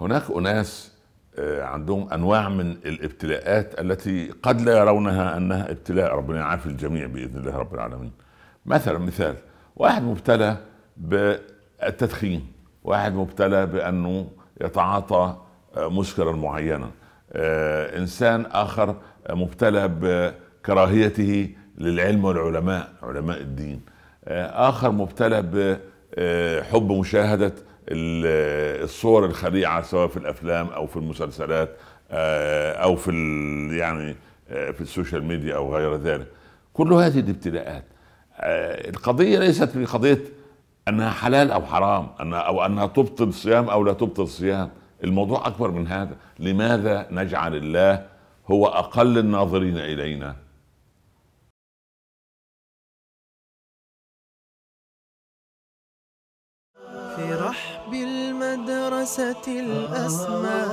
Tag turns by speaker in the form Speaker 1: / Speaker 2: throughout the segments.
Speaker 1: هناك أناس آه، عندهم أنواع من الابتلاءات التي قد لا يرونها أنها ابتلاء. ربنا يعافي الجميع بإذن الله رب العالمين. مثلا مثال واحد مبتلى بالتدخين واحد مبتلى بأنه يتعاطى آه، مسكرا معينا آه، إنسان آخر مبتلى بكراهيته للعلم والعلماء علماء الدين. آخر مبتلى بحب مشاهدة الصور الخليعه سواء في الأفلام أو في المسلسلات آه، أو في يعني آه، في ال social media أو غير ذلك. كل هذه الابتلاءات آه، القضية ليست في قضية أنها حلال أو حرام أنها أو أنها تبطل الصيام أو لا تبطل الصيام الموضوع أكبر من هذا. لماذا نجعل الله هو أقل الناظرين إلينا؟
Speaker 2: بالمدرسة الأسماء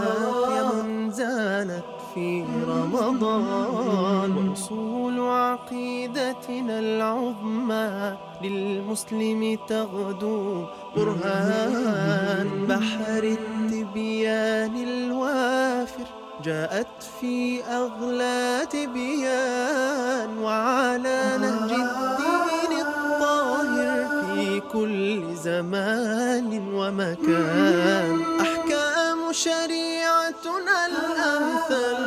Speaker 2: يا من زانت في رمضان. وأصول عقيدتنا العظمى للمسلم تغدو برهان. بحر التبيان الوافر جاءت في أغلى تبيان وعلى نهج الدين الطاهر في كل زمان ومكان. أحكام شريعتنا الأمثل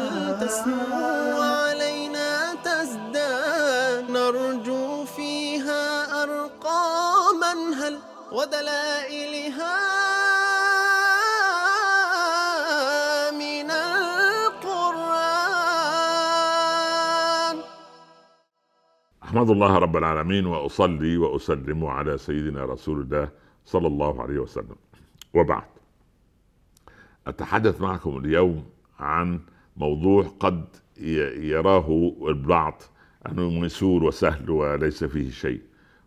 Speaker 2: تسمو علينا تزداد. نرجو فيها أرقاما هل ودلائلها
Speaker 1: أحمد الله رب العالمين وأصلي وأسلم على سيدنا رسول الله صلى الله عليه وسلم. وبعد أتحدث معكم اليوم عن موضوع قد يراه البعض انه ميسور وسهل وليس فيه شيء.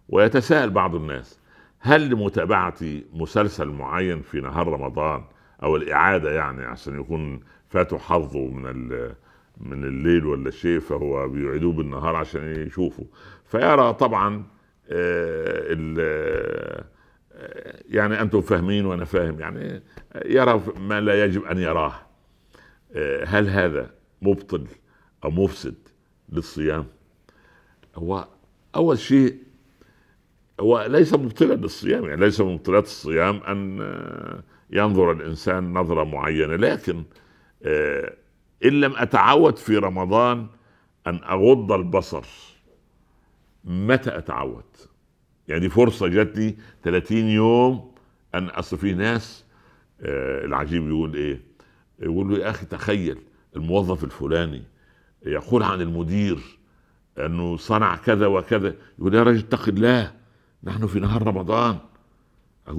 Speaker 1: ويتساءل بعض الناس هل لمتابعة مسلسل معين في نهار رمضان أو الإعادة يعني عشان يكون فاته حظه من من الليل ولا شيء فهو بيعيدوه بالنهار عشان يشوفوا فيرى طبعا آه، يعني أنتم فاهمين وأنا فاهم يعني يرى ما لا يجب أن يراه. آه، هل هذا مبطل أو مفسد للصيام؟ هو أول شيء هو ليس مبطلا للصيام يعني ليس من مبطلات الصيام أن ينظر الإنسان نظرة معينة لكن إن لم أتعود في رمضان أن أغض البصر متى أتعود؟ يعني فرصة جات لي 30 يوم أن أصل في ناس آه العجيب يقول إيه؟ يقول له يا أخي تخيل الموظف الفلاني يقول عن المدير أنه صنع كذا وكذا يقول يا راجل اتق الله نحن في نهار رمضان.